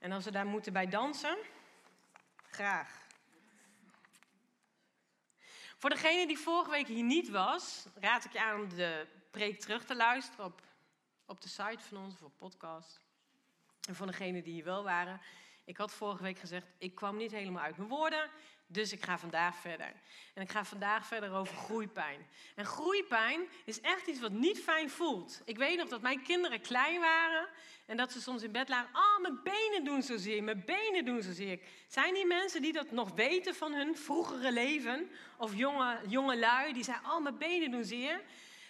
En als we daar moeten bij dansen, graag. Voor degene die vorige week hier niet was, raad ik je aan om de preek terug te luisteren op, op de site van ons of op podcast. En voor degenen die hier wel waren, ik had vorige week gezegd, ik kwam niet helemaal uit mijn woorden, dus ik ga vandaag verder. En ik ga vandaag verder over groeipijn. En groeipijn is echt iets wat niet fijn voelt. Ik weet nog dat mijn kinderen klein waren en dat ze soms in bed lagen. Oh, mijn benen doen zozeer, mijn benen doen zozeer. Zijn die mensen die dat nog weten van hun vroegere leven? Of jonge, jonge lui die zeggen, oh, mijn benen doen zeer.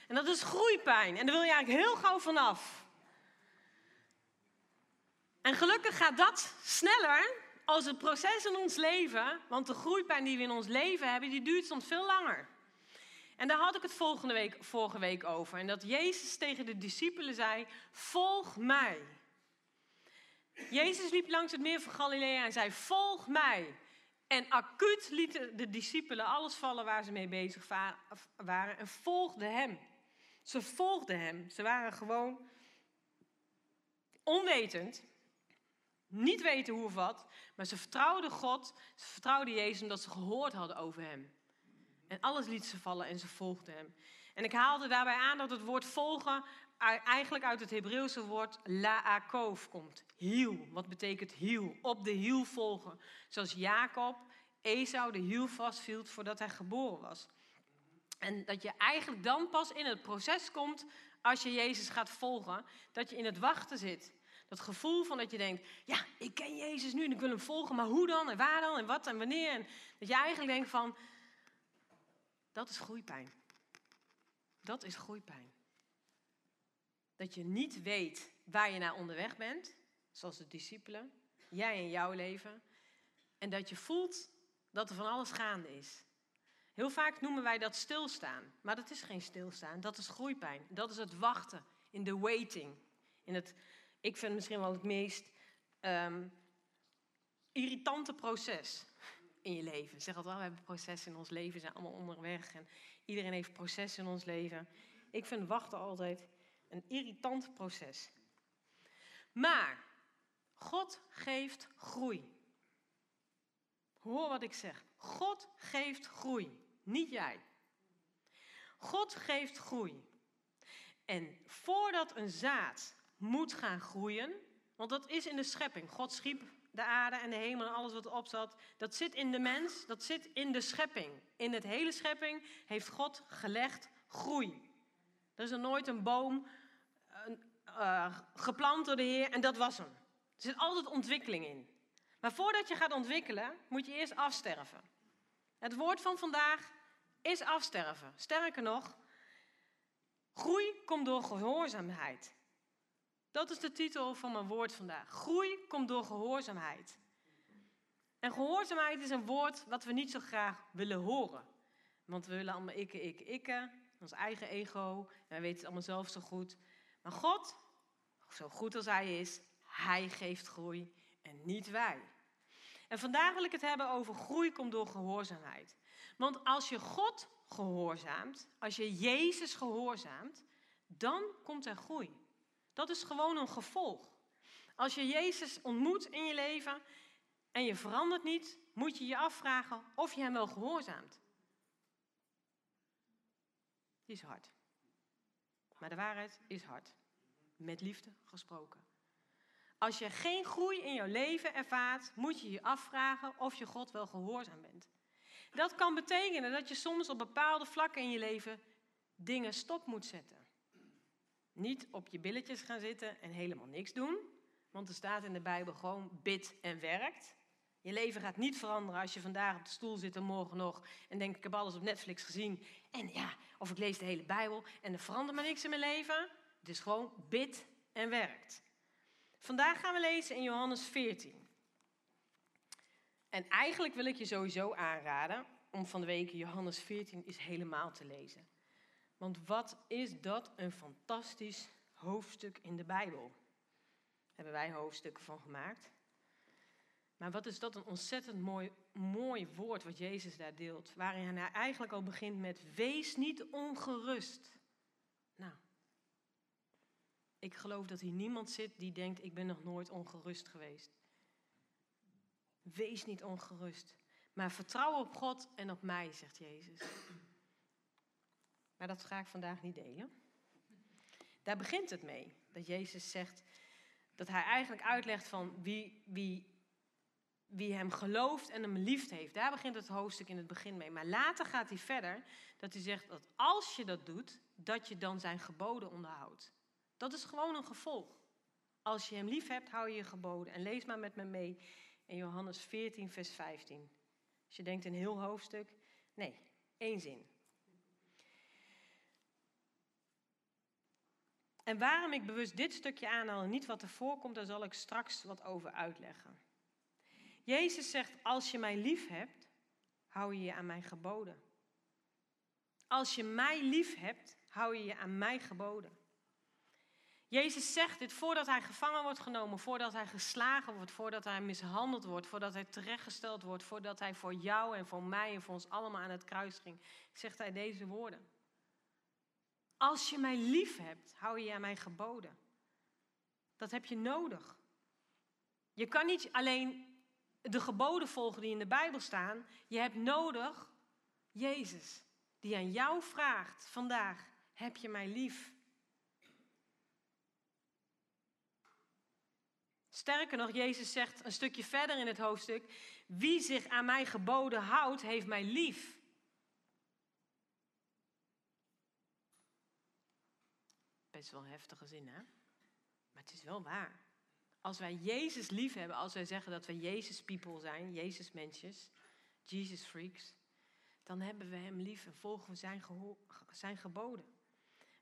En dat is groeipijn. En daar wil je eigenlijk heel gauw vanaf. En gelukkig gaat dat sneller als het proces in ons leven, want de groeipijn die we in ons leven hebben, die duurt soms veel langer. En daar had ik het volgende week, vorige week over. En dat Jezus tegen de discipelen zei: Volg mij. Jezus liep langs het meer van Galilea en zei: Volg mij. En acuut lieten de discipelen alles vallen waar ze mee bezig waren en volgden hem. Ze volgden hem. Ze waren gewoon onwetend niet weten hoe of wat, maar ze vertrouwden God, ze vertrouwden Jezus omdat ze gehoord hadden over hem. En alles liet ze vallen en ze volgden hem. En ik haalde daarbij aan dat het woord volgen eigenlijk uit het Hebreeuwse woord laakov komt. Hiel, wat betekent hiel? Op de hiel volgen. Zoals Jacob Esau de hiel vastviel voordat hij geboren was. En dat je eigenlijk dan pas in het proces komt als je Jezus gaat volgen, dat je in het wachten zit. Dat gevoel van dat je denkt, ja, ik ken Jezus nu en ik wil hem volgen, maar hoe dan en waar dan en wat en wanneer? En dat je eigenlijk denkt van, dat is groeipijn. Dat is groeipijn. Dat je niet weet waar je naar onderweg bent, zoals de discipelen, jij in jouw leven, en dat je voelt dat er van alles gaande is. Heel vaak noemen wij dat stilstaan, maar dat is geen stilstaan, dat is groeipijn. Dat is het wachten, in de waiting, in het ik vind misschien wel het meest ehm, irritante proces in je leven. Ik zeg altijd wel, we hebben processen in ons leven, we zijn allemaal onderweg en iedereen heeft processen in ons leven. Ik vind wachten altijd een irritant proces. Maar God geeft groei. Hoor wat ik zeg. God geeft groei, niet jij. God geeft groei. En voordat een zaad moet gaan groeien. Want dat is in de schepping. God schiep de aarde en de hemel en alles wat erop zat. Dat zit in de mens, dat zit in de schepping. In het hele schepping heeft God gelegd groei. Er is er nooit een boom uh, geplant door de Heer en dat was hem. Er zit altijd ontwikkeling in. Maar voordat je gaat ontwikkelen, moet je eerst afsterven. Het woord van vandaag is afsterven. Sterker nog, groei komt door gehoorzaamheid. Dat is de titel van mijn woord vandaag. Groei komt door gehoorzaamheid. En gehoorzaamheid is een woord wat we niet zo graag willen horen. Want we willen allemaal ikke, ikke, ikke. Ons eigen ego. En wij weten het allemaal zelf zo goed. Maar God, zo goed als Hij is, Hij geeft groei en niet wij. En vandaag wil ik het hebben over groei komt door gehoorzaamheid. Want als je God gehoorzaamt, als je Jezus gehoorzaamt, dan komt er groei. Dat is gewoon een gevolg. Als je Jezus ontmoet in je leven en je verandert niet, moet je je afvragen of je hem wel gehoorzaamt. Die is hard. Maar de waarheid is hard. Met liefde gesproken. Als je geen groei in jouw leven ervaart, moet je je afvragen of je God wel gehoorzaam bent. Dat kan betekenen dat je soms op bepaalde vlakken in je leven dingen stop moet zetten. Niet op je billetjes gaan zitten en helemaal niks doen. Want er staat in de Bijbel gewoon bid en werkt. Je leven gaat niet veranderen als je vandaag op de stoel zit en morgen nog en denkt ik heb alles op Netflix gezien. En ja, of ik lees de hele Bijbel en er verandert maar niks in mijn leven. Het is gewoon bid en werkt. Vandaag gaan we lezen in Johannes 14. En eigenlijk wil ik je sowieso aanraden om van de week Johannes 14 is helemaal te lezen. Want wat is dat een fantastisch hoofdstuk in de Bijbel? Hebben wij hoofdstukken van gemaakt. Maar wat is dat een ontzettend mooi, mooi woord wat Jezus daar deelt. Waarin hij eigenlijk al begint met wees niet ongerust. Nou, ik geloof dat hier niemand zit die denkt ik ben nog nooit ongerust geweest. Wees niet ongerust, maar vertrouw op God en op mij, zegt Jezus. Maar dat ga ik vandaag niet delen. Daar begint het mee. Dat Jezus zegt dat hij eigenlijk uitlegt van wie, wie, wie hem gelooft en hem lief heeft. Daar begint het hoofdstuk in het begin mee. Maar later gaat hij verder dat hij zegt dat als je dat doet, dat je dan zijn geboden onderhoudt. Dat is gewoon een gevolg. Als je hem lief hebt, hou je je geboden. En lees maar met me mee in Johannes 14, vers 15. Als je denkt een heel hoofdstuk, nee, één zin. En waarom ik bewust dit stukje aanhaal en niet wat er voorkomt, daar zal ik straks wat over uitleggen. Jezus zegt, als je mij lief hebt, hou je je aan mijn geboden. Als je mij lief hebt, hou je je aan mijn geboden. Jezus zegt dit voordat hij gevangen wordt genomen, voordat hij geslagen wordt, voordat hij mishandeld wordt, voordat hij terechtgesteld wordt, voordat hij voor jou en voor mij en voor ons allemaal aan het kruis ging, zegt hij deze woorden. Als je mij lief hebt, hou je aan mij geboden. Dat heb je nodig. Je kan niet alleen de geboden volgen die in de Bijbel staan. Je hebt nodig Jezus, die aan jou vraagt vandaag, heb je mij lief? Sterker nog, Jezus zegt een stukje verder in het hoofdstuk, wie zich aan mij geboden houdt, heeft mij lief. Best wel heftige zin, hè? Maar het is wel waar. Als wij Jezus lief hebben, als wij zeggen dat we Jezus people zijn, Jezus mensjes, Jesus freaks, dan hebben we Hem lief en volgen we zijn, zijn geboden.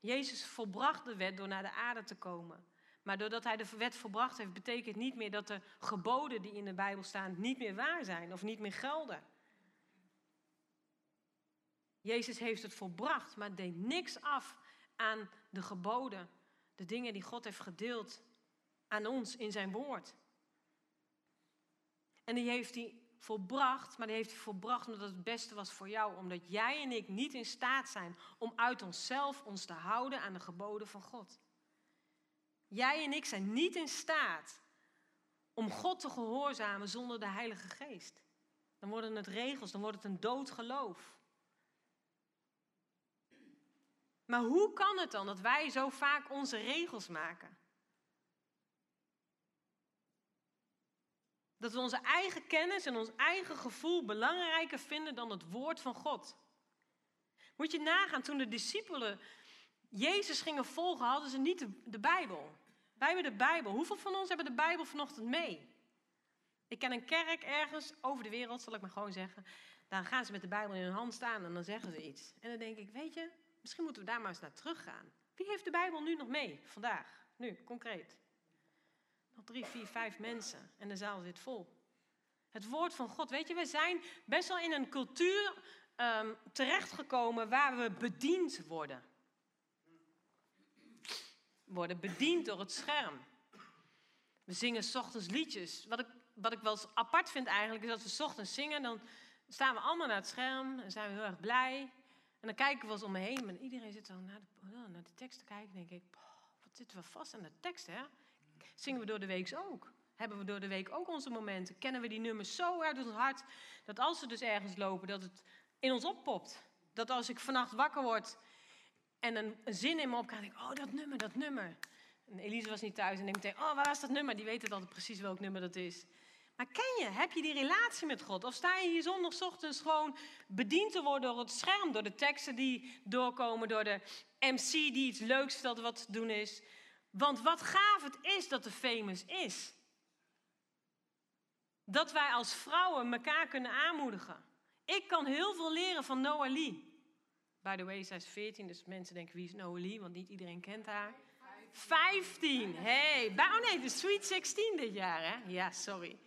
Jezus volbracht de wet door naar de aarde te komen. Maar doordat hij de wet volbracht heeft, betekent niet meer dat de geboden die in de Bijbel staan niet meer waar zijn of niet meer gelden. Jezus heeft het volbracht, maar deed niks af aan de geboden, de dingen die God heeft gedeeld aan ons in zijn woord. En die heeft hij volbracht, maar die heeft hij volbracht omdat het het beste was voor jou. Omdat jij en ik niet in staat zijn om uit onszelf ons te houden aan de geboden van God. Jij en ik zijn niet in staat om God te gehoorzamen zonder de Heilige Geest. Dan worden het regels, dan wordt het een dood geloof. Maar hoe kan het dan dat wij zo vaak onze regels maken? Dat we onze eigen kennis en ons eigen gevoel belangrijker vinden dan het woord van God. Moet je nagaan, toen de discipelen Jezus gingen volgen, hadden ze niet de, Bijbel. Wij hebben de Bijbel. Hoeveel van ons hebben de Bijbel vanochtend mee? Ik ken een kerk ergens over de wereld, zal ik maar gewoon zeggen. Dan gaan ze met de Bijbel in hun hand staan en dan zeggen ze iets. En dan denk ik, weet je, misschien moeten we daar maar eens naar teruggaan. Wie heeft de Bijbel nu nog mee, vandaag, nu, concreet? Nog drie, vier, vijf mensen en de zaal zit vol. Het woord van God, weet je, we zijn best wel in een cultuur um, terechtgekomen waar we bediend worden worden bediend door het scherm. We zingen s ochtends liedjes. Wat ik, wat ik wel apart vind eigenlijk, is dat we s ochtends zingen, dan staan we allemaal naar het scherm en zijn we heel erg blij. En dan kijken we eens om me heen en iedereen zit dan naar de, oh, naar de tekst te kijken. denk ik, wat zitten we vast aan de tekst, hè? Zingen we door de week ook? Hebben we door de week ook onze momenten? Kennen we die nummers zo uit ons hart, dat als we dus ergens lopen, dat het in ons oppopt? Dat als ik vannacht wakker word en een, zin in me opgaat. Denk ik, oh, dat nummer, dat nummer. En Elise was niet thuis en ik meteen, oh, waar is dat nummer? Die weet het altijd precies welk nummer dat is. Maar ken je, heb je die relatie met God? Of sta je hier zondagochtends gewoon bediend te worden door het scherm, door de teksten die doorkomen, door de MC die iets leuks vertelt wat te doen is? Want wat gaaf het is dat de famous is. Dat wij als vrouwen elkaar kunnen aanmoedigen. Ik kan heel veel leren van Noah Lee. By the way, zij is 14, dus mensen denken wie is Noelie, want niet iedereen kent haar. 15, hey. Oh nee, de Sweet 16 dit jaar, hè? Ja, sorry.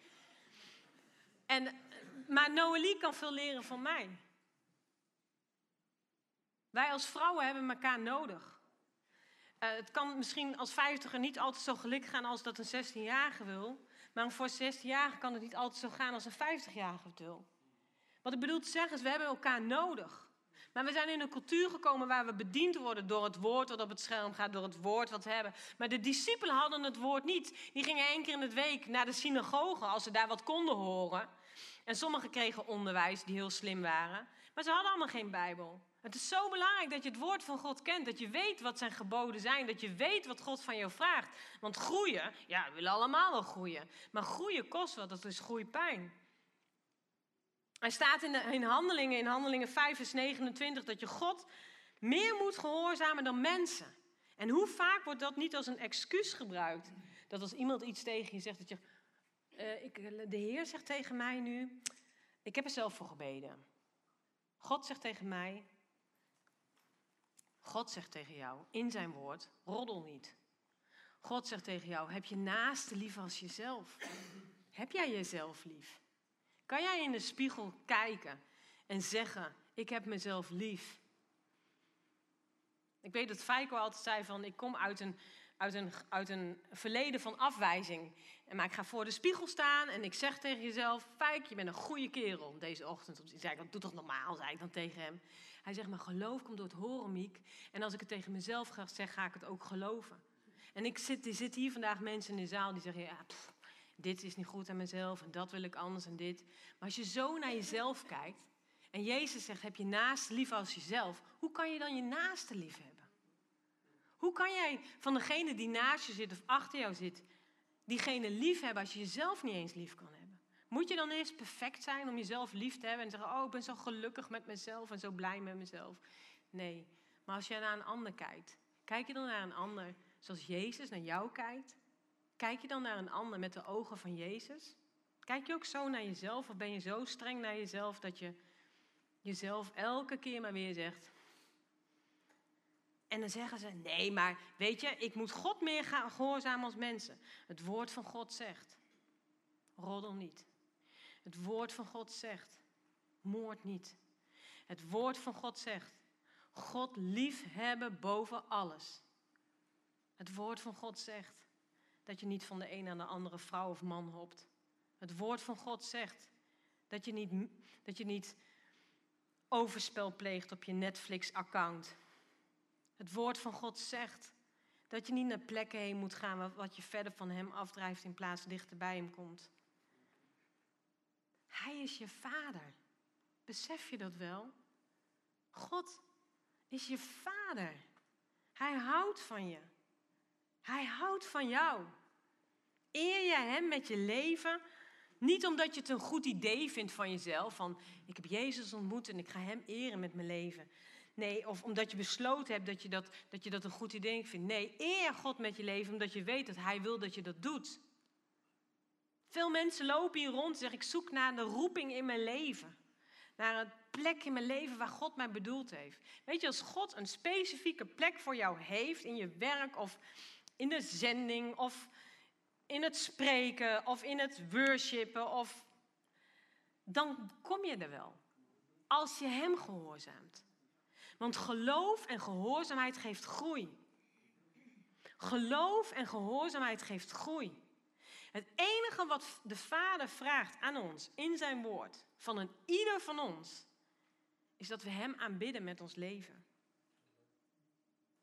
En, maar Noelie kan veel leren van mij. Wij als vrouwen hebben elkaar nodig. Uh, het kan misschien als vijftiger niet altijd zo gelukkig gaan als dat een 16-jarige wil. Maar voor een 16-jarige kan het niet altijd zo gaan als een 50-jarige wil. Wat ik bedoel te zeggen is, we hebben elkaar nodig. Maar we zijn in een cultuur gekomen waar we bediend worden door het woord wat op het scherm gaat, door het woord wat we hebben. Maar de discipelen hadden het woord niet. Die gingen één keer in de week naar de synagoge als ze daar wat konden horen. En sommigen kregen onderwijs die heel slim waren. Maar ze hadden allemaal geen Bijbel. Het is zo belangrijk dat je het woord van God kent. Dat je weet wat zijn geboden zijn. Dat je weet wat God van jou vraagt. Want groeien, ja, we willen allemaal wel groeien. Maar groeien kost wat, dat is groeipijn. Er staat in, in, handelingen, in handelingen 5 vers 29 dat je God meer moet gehoorzamen dan mensen. En hoe vaak wordt dat niet als een excuus gebruikt? Dat als iemand iets tegen je zegt, dat je... Uh, ik, de Heer zegt tegen mij nu, ik heb er zelf voor gebeden. God zegt tegen mij, God zegt tegen jou in zijn woord, roddel niet. God zegt tegen jou, heb je naaste lief als jezelf? Heb jij jezelf lief? Kan jij in de spiegel kijken en zeggen, ik heb mezelf lief? Ik weet dat Feiko altijd zei van, ik kom uit een, uit een, uit een verleden van afwijzing. Maar ik ga voor de spiegel staan en ik zeg tegen jezelf, Feik, je bent een goede kerel deze ochtend. Ik zei, doe toch normaal, zei ik dan tegen hem. Hij zegt, maar geloof komt door het horen, Miek. En als ik het tegen mezelf ga zeggen, ga ik het ook geloven. En ik zit, er zitten hier vandaag mensen in de zaal die zeggen, ja, dit is niet goed aan mezelf en dat wil ik anders en dit. Maar als je zo naar jezelf kijkt en Jezus zegt, heb je naaste lief als jezelf, hoe kan je dan je naaste lief hebben? Hoe kan jij van degene die naast je zit of achter jou zit, diegene lief hebben als je jezelf niet eens lief kan hebben? Moet je dan eerst perfect zijn om jezelf lief te hebben en zeggen: Oh, ik ben zo gelukkig met mezelf en zo blij met mezelf? Nee, maar als je naar een ander kijkt, kijk je dan naar een ander zoals Jezus naar jou kijkt? Kijk je dan naar een ander met de ogen van Jezus? Kijk je ook zo naar jezelf of ben je zo streng naar jezelf dat je jezelf elke keer maar weer zegt: en dan zeggen ze: Nee, maar weet je, ik moet God meer gaan gehoorzamen als mensen. Het woord van God zegt: Roddel niet. Het woord van God zegt: moord niet. Het woord van God zegt: God liefhebben boven alles. Het woord van God zegt dat je niet van de een aan de andere vrouw of man hopt. Het woord van God zegt dat je niet, dat je niet overspel pleegt op je Netflix-account. Het woord van God zegt dat je niet naar plekken heen moet gaan wat je verder van Hem afdrijft in plaats dichter bij Hem komt. Hij is je vader. Besef je dat wel? God is je vader. Hij houdt van je. Hij houdt van jou. Eer je hem met je leven, niet omdat je het een goed idee vindt van jezelf, van ik heb Jezus ontmoet en ik ga hem eren met mijn leven. Nee, of omdat je besloten hebt dat je dat, dat, je dat een goed idee vindt. Nee, eer God met je leven omdat je weet dat hij wil dat je dat doet. Veel mensen lopen hier rond en zeggen: Ik zoek naar de roeping in mijn leven. Naar een plek in mijn leven waar God mij bedoeld heeft. Weet je, als God een specifieke plek voor jou heeft in je werk of in de zending of in het spreken of in het worshipen of dan kom je er wel. Als je hem gehoorzaamt. Want geloof en gehoorzaamheid geeft groei. Geloof en gehoorzaamheid geeft groei. Het enige wat de Vader vraagt aan ons in zijn woord, van een ieder van ons, is dat we Hem aanbidden met ons leven.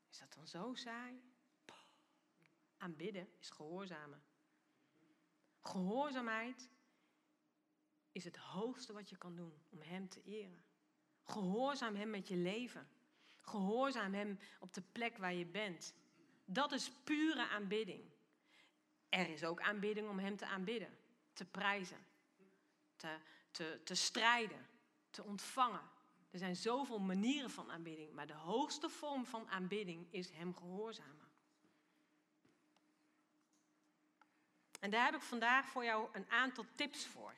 Is dat dan zo saai? Aanbidden is gehoorzamen. Gehoorzaamheid is het hoogste wat je kan doen om Hem te eren. Gehoorzaam Hem met je leven. Gehoorzaam Hem op de plek waar je bent. Dat is pure aanbidding. Er is ook aanbidding om Hem te aanbidden, te prijzen, te, te, te strijden, te ontvangen. Er zijn zoveel manieren van aanbidding, maar de hoogste vorm van aanbidding is Hem gehoorzamen. En daar heb ik vandaag voor jou een aantal tips voor.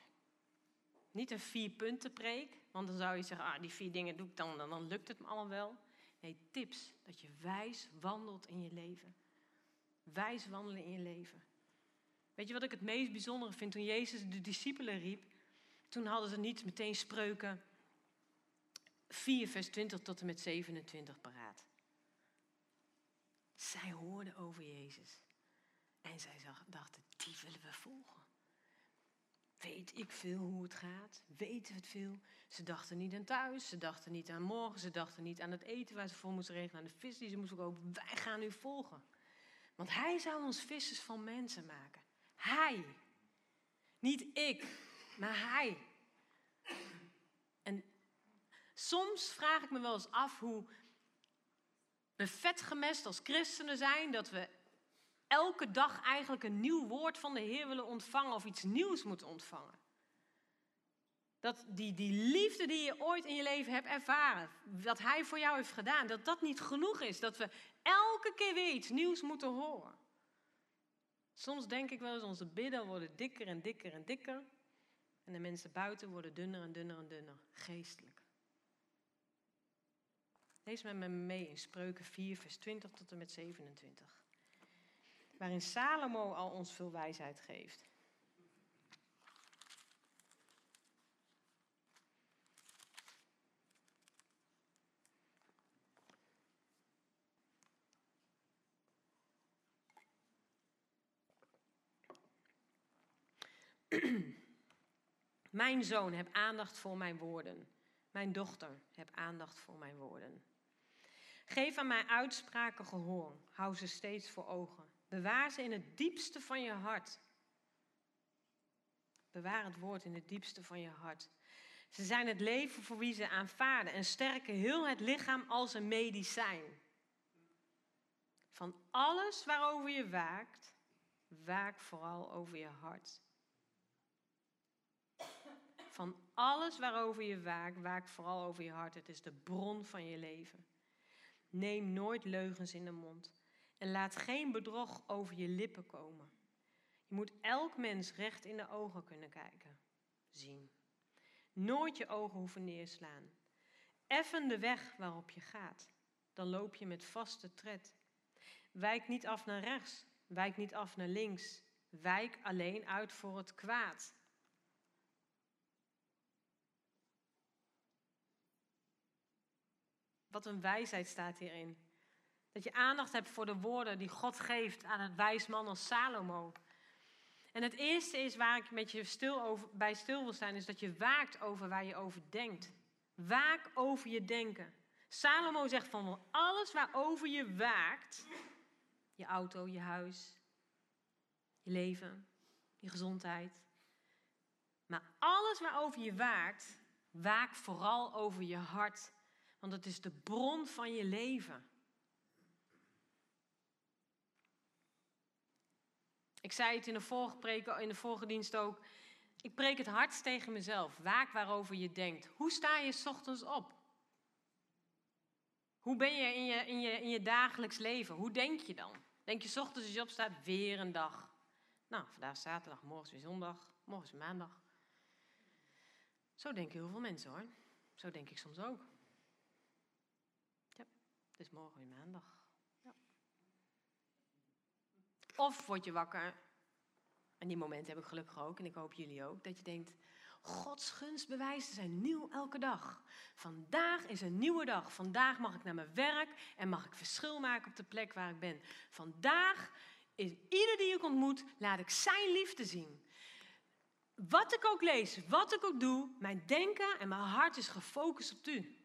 Niet een vier punten preek, want dan zou je zeggen, ah, die vier dingen doe ik dan, dan, dan lukt het me allemaal wel. Nee, tips, dat je wijs wandelt in je leven. Wijs wandelen in je leven. Weet je wat ik het meest bijzondere vind? Toen Jezus de discipelen riep, toen hadden ze niet meteen spreuken 4, vers 20 tot en met 27 paraat. Zij hoorden over Jezus. En zij dachten, die willen we volgen. Weet ik veel hoe het gaat? Weten we het veel? Ze dachten niet aan thuis, ze dachten niet aan morgen, ze dachten niet aan het eten waar ze voor moesten regelen, aan de vis die ze moesten kopen. Wij gaan u volgen. Want hij zou ons vissers van mensen maken. Hij. Niet ik, maar hij. En soms vraag ik me wel eens af hoe we vet gemest als christenen zijn dat we elke dag eigenlijk een nieuw woord van de Heer willen ontvangen of iets nieuws moeten ontvangen. Dat die, die liefde die je ooit in je leven hebt ervaren, wat Hij voor jou heeft gedaan, dat dat niet genoeg is. Dat we elke keer weer iets nieuws moeten horen. Soms denk ik wel eens, onze bidden worden dikker en dikker en dikker. En de mensen buiten worden dunner en dunner en dunner, geestelijk. Lees met me mee in Spreuken 4, vers 20 tot en met 27 waarin Salomo al ons veel wijsheid geeft. Mijn zoon, heb aandacht voor mijn woorden. Mijn dochter, heb aandacht voor mijn woorden. Geef aan mijn uitspraken gehoor. Hou ze steeds voor ogen. Bewaar ze in het diepste van je hart. Bewaar het woord in het diepste van je hart. Ze zijn het leven voor wie ze aanvaarden en sterken heel het lichaam als een medicijn. Van alles waarover je waakt, waak vooral over je hart. Van alles waarover je waakt, waak vooral over je hart. Het is de bron van je leven. Neem nooit leugens in de mond. En laat geen bedrog over je lippen komen. Je moet elk mens recht in de ogen kunnen kijken, zien. Nooit je ogen hoeven neerslaan. Effen de weg waarop je gaat. Dan loop je met vaste tred. Wijk niet af naar rechts. Wijk niet af naar links. Wijk alleen uit voor het kwaad. Wat een wijsheid staat hierin. Dat je aandacht hebt voor de woorden die God geeft aan een wijs man als Salomo. En het eerste is waar ik met je stil over, bij stil wil staan, is dat je waakt over waar je over denkt. Waak over je denken. Salomo zegt van alles waarover je waakt, je auto, je huis, je leven, je gezondheid. Maar alles waarover je waakt, waak vooral over je hart. Want het is de bron van je leven. Ik zei het in de vorige, preek, in de vorige dienst ook. Ik preek het hardst tegen mezelf. Waak waarover je denkt. Hoe sta je s ochtends op? Hoe ben je in je, in je in je dagelijks leven? Hoe denk je dan? Denk je s ochtends als je opstaat, weer een dag. Nou, vandaag is zaterdag, morgen is weer zondag, morgen is maandag. Zo denken heel veel mensen hoor. Zo denk ik soms ook. Ja, het is morgen weer maandag. Of word je wakker, en die momenten heb ik gelukkig ook, en ik hoop jullie ook, dat je denkt, Gods gunstbewijzen zijn nieuw elke dag. Vandaag is een nieuwe dag. Vandaag mag ik naar mijn werk en mag ik verschil maken op de plek waar ik ben. Vandaag is ieder die ik ontmoet, laat ik zijn liefde zien. Wat ik ook lees, wat ik ook doe, mijn denken en mijn hart is gefocust op u.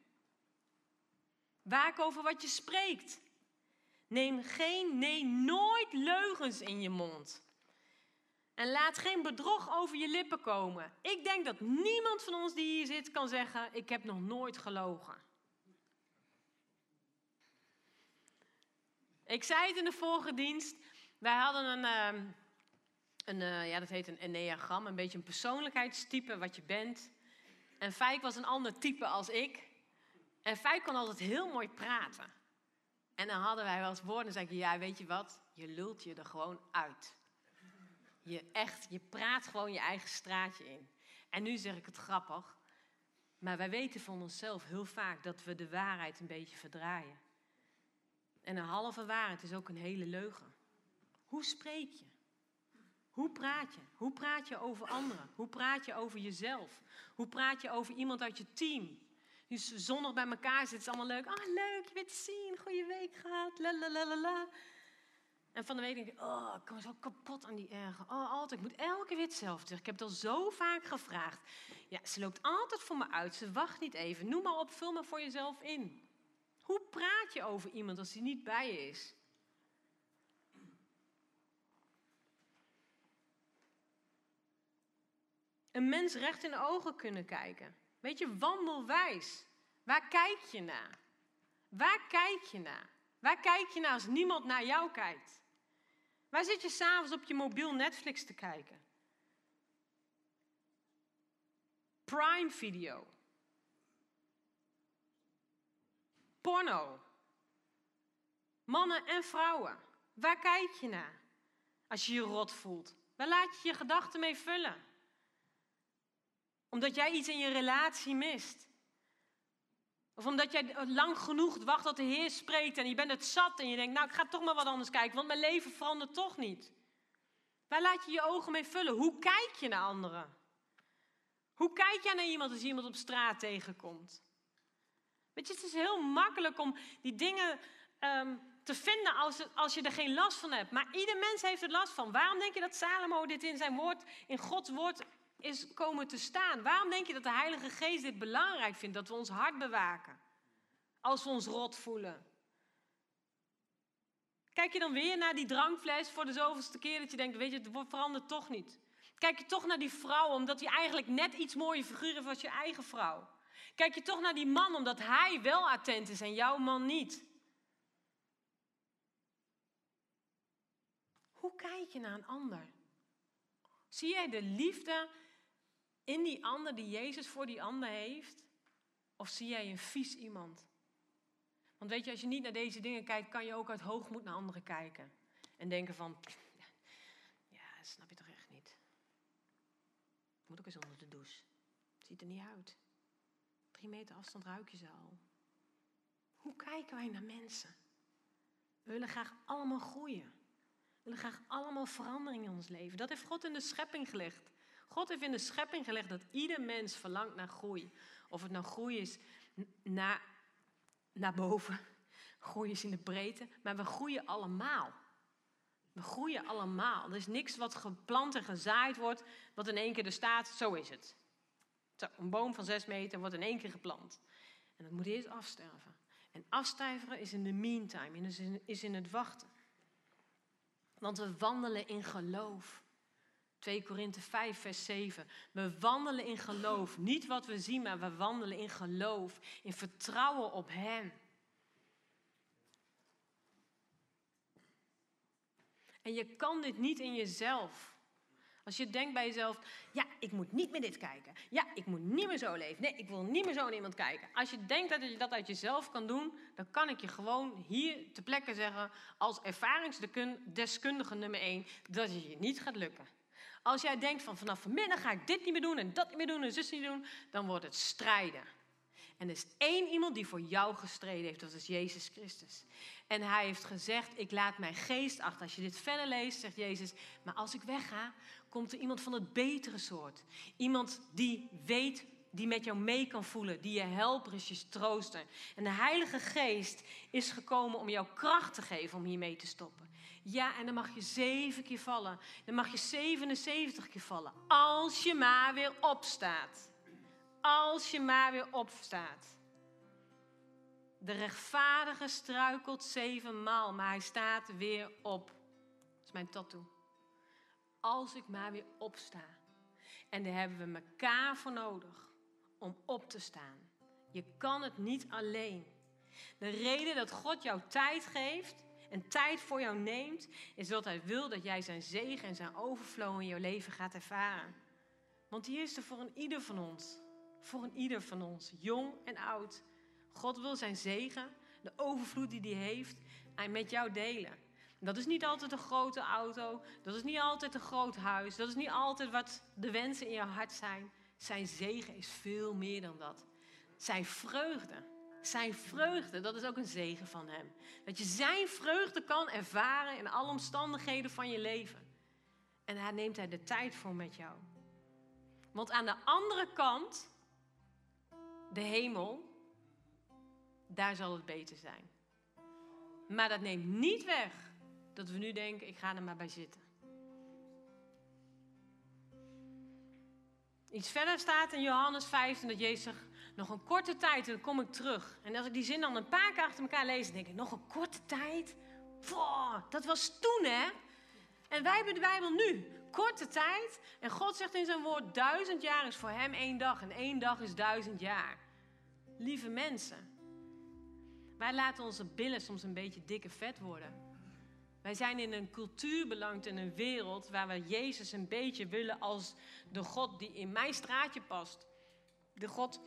Waak over wat je spreekt. Neem geen, nee, nooit in je mond. En laat geen bedrog over je lippen komen. Ik denk dat niemand van ons die hier zit kan zeggen: Ik heb nog nooit gelogen. Ik zei het in de vorige dienst. Wij hadden een, ehm, een uh, ja, dat heet een enneagram, een beetje een persoonlijkheidstype wat je bent. En Fijk was een ander type als ik. En Fijk kon altijd heel mooi praten. En dan hadden wij wel eens woorden en zei ik, ja, weet je wat? Je lult je er gewoon uit. Je echt, je praat gewoon je eigen straatje in. En nu zeg ik het grappig, maar wij weten van onszelf heel vaak dat we de waarheid een beetje verdraaien. En een halve waarheid is ook een hele leugen. Hoe spreek je? Hoe praat je? Hoe praat je over anderen? Hoe praat je over jezelf? Hoe praat je over iemand uit je team? nu zondag bij elkaar zitten, is allemaal leuk. Ah, leuk, je bent te zien, goede week gehad, la la la la la. En van de week denk ik, oh, ik kom zo kapot aan die ergen. Oh, altijd, ik moet elke keer hetzelfde zeggen. Ik heb het al zo vaak gevraagd. Ja, ze loopt altijd voor me uit. Ze wacht niet even. Noem maar op, vul maar voor jezelf in. Hoe praat je over iemand als hij niet bij je is? Een mens recht in de ogen kunnen kijken. Weet je, wandelwijs. Waar kijk je naar? Waar kijk je naar? Waar kijk je naar als niemand naar jou kijkt? Waar zit je s'avonds op je mobiel Netflix te kijken? Prime Video. Porno. Mannen en vrouwen. Waar kijk je naar als je je rot voelt? Waar laat je je gedachten mee vullen? Omdat jij iets in je relatie mist. Of omdat jij lang genoeg wacht tot de Heer spreekt en je bent het zat en je denkt, nou ik ga toch maar wat anders kijken, want mijn leven verandert toch niet. Waar laat je je ogen mee vullen? Hoe kijk je naar anderen? Hoe kijk jij naar iemand als je iemand op straat tegenkomt? Weet je, het is heel makkelijk om die dingen ehm, te vinden als, als je er geen last van hebt. Maar ieder mens heeft er last van. Waarom denk je dat Salomo dit in zijn woord, in Gods woord is komen te staan? Waarom denk je dat de Heilige Geest dit belangrijk vindt, dat we ons hart bewaken als we ons rot voelen? Kijk je dan weer naar die drankfles voor de zoveelste keer dat je denkt, weet je, het verandert toch niet. Kijk je toch naar die vrouw omdat hij eigenlijk net iets mooier figuur heeft als je eigen vrouw. Kijk je toch naar die man omdat hij wel attent is en jouw man niet. Hoe kijk je naar een ander? Zie jij de liefde in die ander die Jezus voor die ander heeft? Of zie jij een vies iemand? Want weet je, als je niet naar deze dingen kijkt, kan je ook uit hoogmoed naar anderen kijken. En denken van, ja, snap je toch echt niet. Moet ook eens onder de douche. Ziet er niet uit. Drie meter afstand ruik je ze al. Hoe kijken wij naar mensen? We willen graag allemaal groeien. We willen graag allemaal verandering in ons leven. Dat heeft God in de schepping gelegd. God heeft in de schepping gelegd dat ieder mens verlangt naar groei. Of het nou groei is naar, naar boven, groei is in de breedte, maar we groeien allemaal. We groeien allemaal. Er is niks wat geplant en gezaaid wordt, wat in één keer er staat, zo is het. Zo, een boom van zes meter wordt in één keer geplant. En dat moet eerst afsterven. En afstijveren is in de meantime, is in het wachten. Want we wandelen in geloof. 2 Korinthe 5, vers 7. We wandelen in geloof. Niet wat we zien, maar we wandelen in geloof. In vertrouwen op Hem. En je kan dit niet in jezelf. Als je denkt bij jezelf, ja, ik moet niet meer dit kijken. Ja, ik moet niet meer zo leven. Nee, ik wil niet meer zo naar iemand kijken. Als je denkt dat je dat uit jezelf kan doen, dan kan ik je gewoon hier te plekke zeggen, als ervaringsdeskundige nummer 1, dat het je niet gaat lukken. Als jij denkt van vanaf vanmiddag ga ik dit niet meer doen en dat niet meer doen en zus niet doen, dan wordt het strijden. En er is één iemand die voor jou gestreden heeft, dat is Jezus Christus. En hij heeft gezegd, ik laat mijn geest achter. Als je dit verder leest, zegt Jezus, maar als ik wegga, komt er iemand van het betere soort. Iemand die weet, die met jou mee kan voelen, die je helper is, je trooster. En de Heilige Geest is gekomen om jou kracht te geven om hiermee te stoppen. Ja, en dan mag je zeven keer vallen. Dan mag je 77 keer vallen. Als je maar weer opstaat. Als je maar weer opstaat. De rechtvaardige struikelt zevenmaal, maar hij staat weer op. Dat is mijn tattoo. Als ik maar weer opsta. En daar hebben we elkaar voor nodig om op te staan. Je kan het niet alleen. De reden dat God jou tijd geeft en tijd voor jou neemt, is dat Hij wil dat jij zijn zegen en zijn overflow in jouw leven gaat ervaren. Want die is er voor een ieder van ons. Voor een ieder van ons, jong en oud. God wil zijn zegen, de overvloed die hij heeft, met jou delen. Dat is niet altijd een grote auto, dat is niet altijd een groot huis, dat is niet altijd wat de wensen in je hart zijn. Zijn zegen is veel meer dan dat. Zijn vreugde, zijn vreugde, dat is ook een zegen van hem. Dat je zijn vreugde kan ervaren in alle omstandigheden van je leven. En daar neemt hij de tijd voor met jou. Want aan de andere kant, de hemel, daar zal het beter zijn. Maar dat neemt niet weg dat we nu denken, ik ga er maar bij zitten. Iets verder staat in Johannes 15 dat Jezus nog een korte tijd en dan kom ik terug. En als ik die zin dan een paar keer achter elkaar lees, denk ik, nog een korte tijd? Dat was toen hè? En wij hebben de Bijbel nu. Korte tijd. En God zegt in zijn woord, duizend jaar is voor hem één dag. En één dag is duizend jaar. Lieve mensen. Wij laten onze billen soms een beetje dikke vet worden. Wij zijn in een cultuur beland, in een wereld waar we Jezus een beetje willen als de God die in mijn straatje past. De God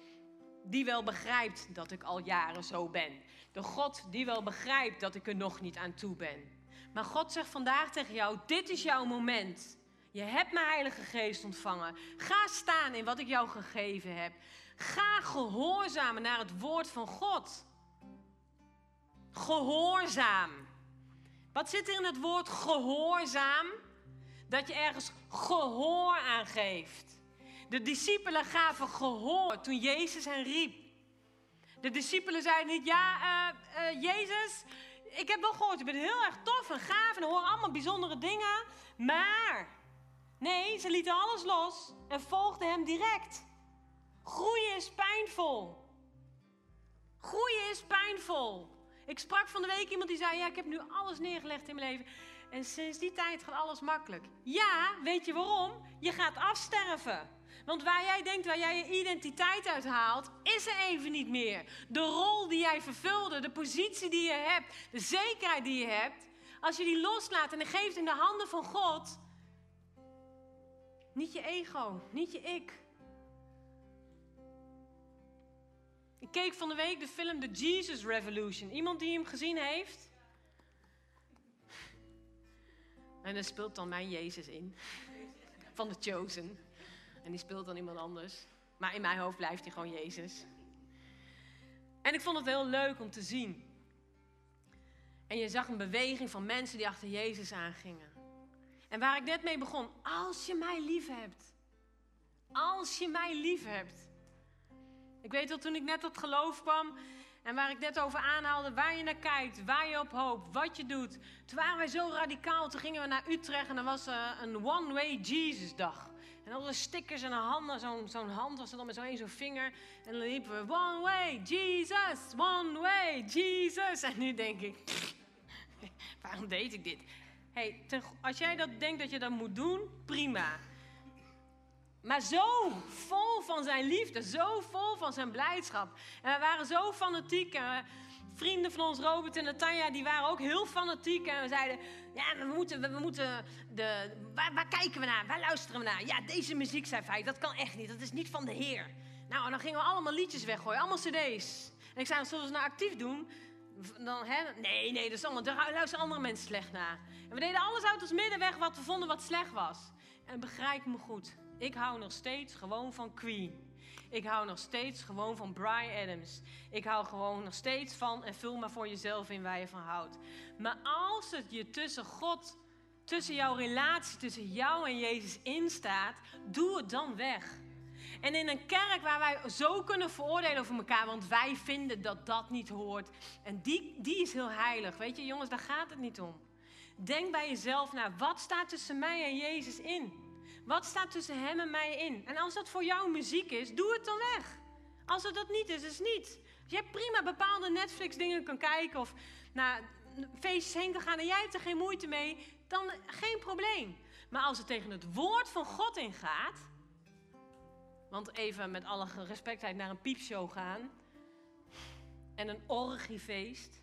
die wel begrijpt dat ik al jaren zo ben. De God die wel begrijpt dat ik er nog niet aan toe ben. Maar God zegt vandaag tegen jou: dit is jouw moment. Je hebt mijn Heilige Geest ontvangen. Ga staan in wat ik jou gegeven heb. Ga gehoorzamen naar het woord van God. Gehoorzaam. Wat zit er in het woord gehoorzaam? Dat je ergens gehoor aan geeft. De discipelen gaven gehoor toen Jezus hen riep. De discipelen zeiden niet, ja, uh, uh, Jezus, ik heb wel gehoord, je bent heel erg tof en gaaf en horen allemaal bijzondere dingen. Maar, nee, ze lieten alles los en volgden hem direct. Groeien is pijnvol. Groeien is pijnvol. Ik sprak van de week iemand die zei: Ja, ik heb nu alles neergelegd in mijn leven. En sinds die tijd gaat alles makkelijk. Ja, weet je waarom? Je gaat afsterven. Want waar jij denkt, waar jij je identiteit uit haalt, is er even niet meer. De rol die jij vervulde, de positie die je hebt, de zekerheid die je hebt, als je die loslaat en geeft in de handen van God, niet je ego, niet je ik. Ik keek van de week de film The Jesus Revolution. Iemand die hem gezien heeft? En er speelt dan mijn Jezus in. Van The Chosen. En die speelt dan iemand anders. Maar in mijn hoofd blijft hij gewoon Jezus. En ik vond het heel leuk om te zien. En je zag een beweging van mensen die achter Jezus aangingen. En waar ik net mee begon, als je mij lief hebt. Als je mij lief hebt. Ik weet dat toen ik net tot geloof kwam en waar ik net over aanhaalde, waar je naar kijkt, waar je op hoopt, wat je doet. Toen waren wij zo radicaal, toen gingen we naar Utrecht en er was een One-Way Jesus dag. En alle stickers en een hand, zo'n zo'n hand was er dan met zo'n zo'n vinger. En dan liepen we, one way, Jesus, one way, Jesus. En nu denk ik, waarom deed ik dit? hey, als jij dat denkt dat je dat moet doen, prima. Maar zo vol van zijn liefde, zo vol van zijn blijdschap. En we waren zo fanatiek. En vrienden van ons, Robert en Natanja, die waren ook heel fanatiek. En we zeiden, ja, we moeten, we, moeten de, waar, waar, kijken we naar? Waar luisteren we naar? Ja, deze muziek, zei hij, dat kan echt niet. Dat is niet van de Heer. Nou, en dan gingen we allemaal liedjes weggooien, allemaal cd's. En ik zei, zullen we nou actief doen? Dan, hè? Nee, nee, dat is daar luisteren andere mensen slecht naar. En we deden alles uit ons midden weg wat we vonden wat slecht was. En begrijp me goed, ik hou nog steeds gewoon van Queen. Ik hou nog steeds gewoon van Brian Adams. Ik hou gewoon nog steeds van en vul maar voor jezelf in waar je van houdt. Maar als het je tussen God, tussen jouw relatie, tussen jou en Jezus instaat, doe het dan weg. En in een kerk waar wij zo kunnen veroordelen over elkaar, want wij vinden dat dat niet hoort. En die, die is heel heilig. Weet je, jongens, daar gaat het niet om. Denk bij jezelf naar, wat staat tussen mij en Jezus in? Wat staat tussen hem en mij in? En als dat voor jou muziek is, doe het dan weg. Als het dat niet is, is het niet. Als jij prima bepaalde Netflix dingen kan kijken of naar feestjes heen kan gaan en jij hebt er geen moeite mee, dan geen probleem. Maar als het tegen het woord van God ingaat, want even met alle respectheid naar een piepshow gaan en een orgiefeest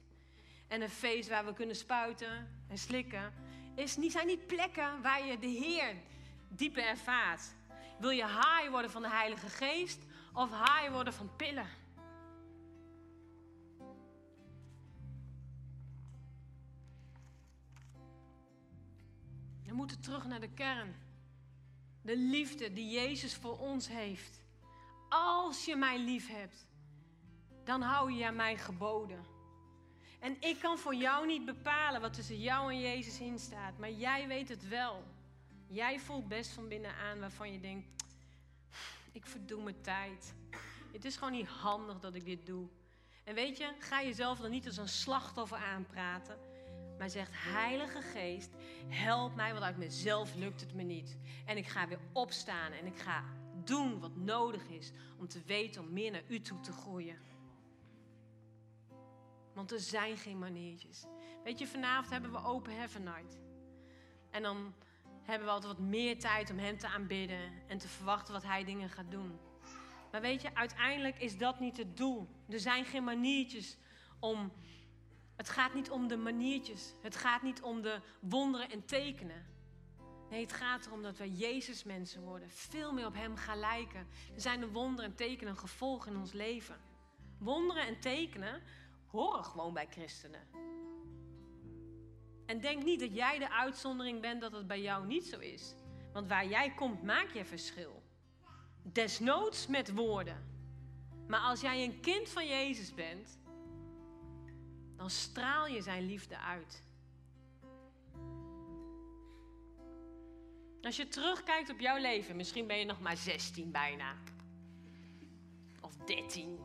en een feest waar we kunnen spuiten en slikken, is zijn niet plekken waar je de Heer diepe ervaart. Wil je high worden van de Heilige Geest of high worden van pillen? We moeten terug naar de kern. De liefde die Jezus voor ons heeft. Als je mij lief hebt, dan hou je aan mijn geboden. En ik kan voor jou niet bepalen wat tussen jou en Jezus in staat, maar jij weet het wel. Jij voelt best van binnenan waarvan je denkt: ik verdoe mijn tijd. Het is gewoon niet handig dat ik dit doe. En weet je, ga jezelf dan niet als een slachtoffer aanpraten. Maar zegt, Heilige Geest, help mij, want uit mezelf lukt het me niet. En ik ga weer opstaan en ik ga doen wat nodig is om te weten om meer naar u toe te groeien. Want er zijn geen maniertjes. Weet je, vanavond hebben we Open Heaven Night. En dan hebben we altijd wat meer tijd om Hem te aanbidden en te verwachten wat Hij dingen gaat doen. Maar weet je, uiteindelijk is dat niet het doel. Er zijn geen maniertjes om. Het gaat niet om de maniertjes. Het gaat niet om de wonderen en tekenen. Nee, het gaat erom dat wij Jezus mensen worden. Veel meer op Hem gaan lijken. Er zijn de wonderen en tekenen een gevolg in ons leven. Wonderen en tekenen horen gewoon bij christenen. En denk niet dat jij de uitzondering bent dat het bij jou niet zo is. Want waar jij komt, maak je verschil. Desnoods met woorden. Maar als jij een kind van Jezus bent, dan straal je zijn liefde uit. Als je terugkijkt op jouw leven, misschien ben je nog maar 16 bijna. Of 13.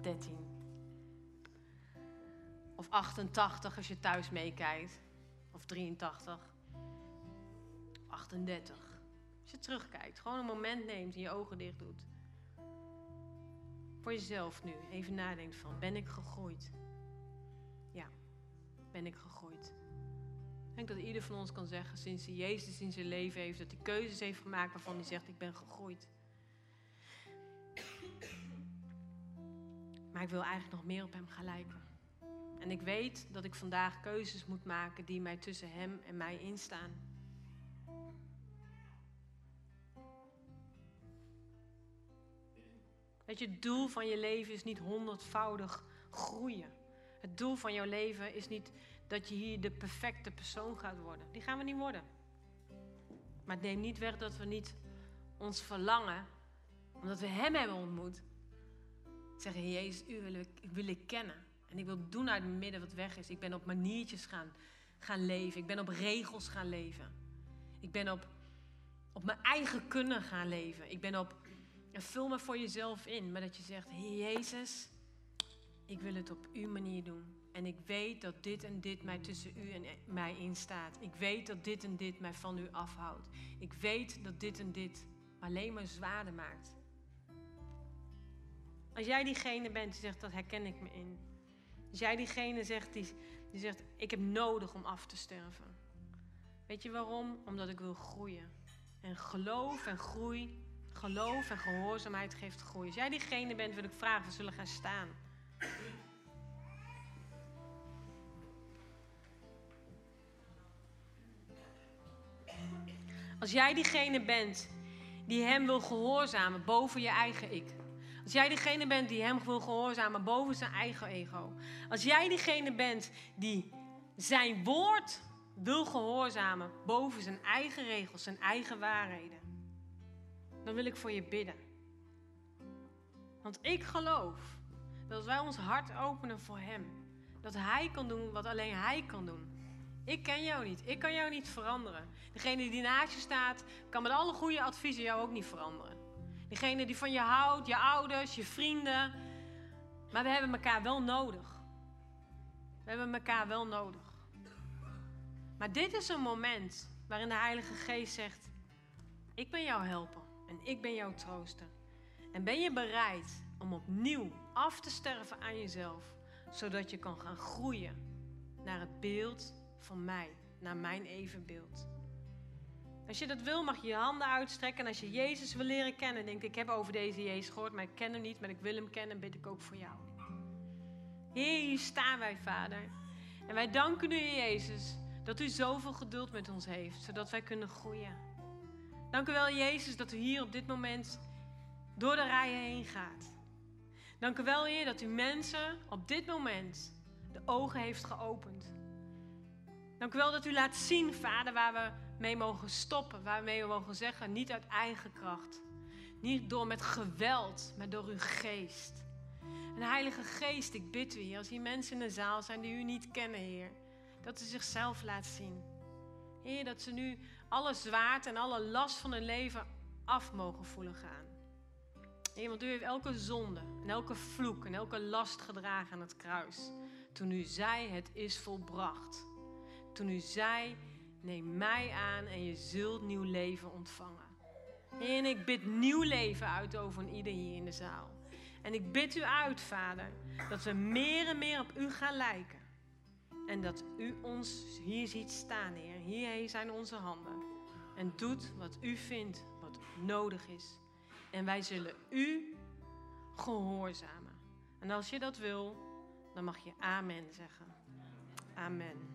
13. Of 88 als je thuis meekijkt. Of 83. 38. Als je terugkijkt, gewoon een moment neemt en je ogen dicht doet. Voor jezelf nu even nadenkt van, ben ik gegroeid? Ja, ben ik gegroeid? Ik denk dat ieder van ons kan zeggen, sinds hij Jezus in zijn leven heeft, dat hij keuzes heeft gemaakt waarvan hij zegt, ik ben gegroeid. Maar ik wil eigenlijk nog meer op hem gaan lijken. En ik weet dat ik vandaag keuzes moet maken die mij tussen hem en mij instaan. Weet je, het doel van je leven is niet honderdvoudig groeien. Het doel van jouw leven is niet dat je hier de perfecte persoon gaat worden. Die gaan we niet worden. Maar het neemt niet weg dat we niet ons verlangen, omdat we Hem hebben ontmoet, zeggen: Jezus, U wil ik, wil ik kennen. En ik wil doen uit mijn midden wat weg is. Ik ben op maniertjes gaan, gaan leven. Ik ben op regels gaan leven. Ik ben op, op mijn eigen kunnen gaan leven. Ik ben op en vul me voor jezelf in, maar dat je zegt: Heer Jezus, ik wil het op uw manier doen. En ik weet dat dit en dit mij tussen u en mij instaat. Ik weet dat dit en dit mij van u afhoudt. Ik weet dat dit en dit alleen maar zwaarder maakt. Als jij diegene bent die zegt, dat herken ik me in. Als jij diegene zegt die, die zegt, ik heb nodig om af te sterven. Weet je waarom? Omdat ik wil groeien. En geloof en groei Geloof en gehoorzaamheid geeft groei. Als jij diegene bent, wil ik vragen, we zullen gaan staan. Als jij diegene bent die hem wil gehoorzamen boven je eigen ik. Als jij diegene bent die hem wil gehoorzamen boven zijn eigen ego. Als jij diegene bent die zijn woord wil gehoorzamen boven zijn eigen regels, zijn eigen waarheden dan wil ik voor je bidden. Want ik geloof dat wij ons hart openen voor Hem. Dat Hij kan doen wat alleen Hij kan doen. Ik ken jou niet. Ik kan jou niet veranderen. Degene die naast je staat, kan met alle goede adviezen jou ook niet veranderen. Degene die van je houdt, je ouders, je vrienden. Maar we hebben elkaar wel nodig. We hebben elkaar wel nodig. Maar dit is een moment waarin de Heilige Geest zegt: Ik ben jouw helper en ik ben jouw trooster. En ben je bereid om opnieuw af te sterven aan jezelf, zodat je kan gaan groeien naar het beeld van mij, naar mijn evenbeeld? Als je dat wil, mag je je handen uitstrekken. En als je Jezus wil leren kennen, denk ik, ik heb over deze Jezus gehoord, maar ik ken hem niet, maar ik wil hem kennen, bid ik ook voor jou. Heer, hier staan wij, Vader. En wij danken u, Jezus, dat u zoveel geduld met ons heeft, zodat wij kunnen groeien. Dank u wel, Jezus, dat u hier op dit moment door de rijen heen gaat. Dank u wel, Heer, dat u mensen op dit moment de ogen heeft geopend. Dank u wel dat u laat zien, Vader, waar we mee mogen stoppen, waar we mogen zeggen, niet uit eigen kracht. Niet door met geweld, maar door uw geest. En Heilige Geest, ik bid u, Heer, als hier mensen in de zaal zijn die u niet kennen, Heer, dat u zichzelf laat zien. Heer, dat ze nu alle zwaard en alle last van hun leven af mogen voelen gaan. Heer, want u heeft elke zonde en elke vloek en elke last gedragen aan het kruis. Toen u zei, het is volbracht. Toen u zei, neem mij aan en je zult nieuw leven ontvangen. En ik bid nieuw leven uit over ieder hier in de zaal. En ik bid u uit, Vader, dat we meer en meer op u gaan lijken. En dat u ons hier ziet staan, Heer. Hier zijn onze handen. En doet wat u vindt, wat nodig is. En wij zullen u gehoorzamen. En als je dat wil, dan mag je amen zeggen. Amen.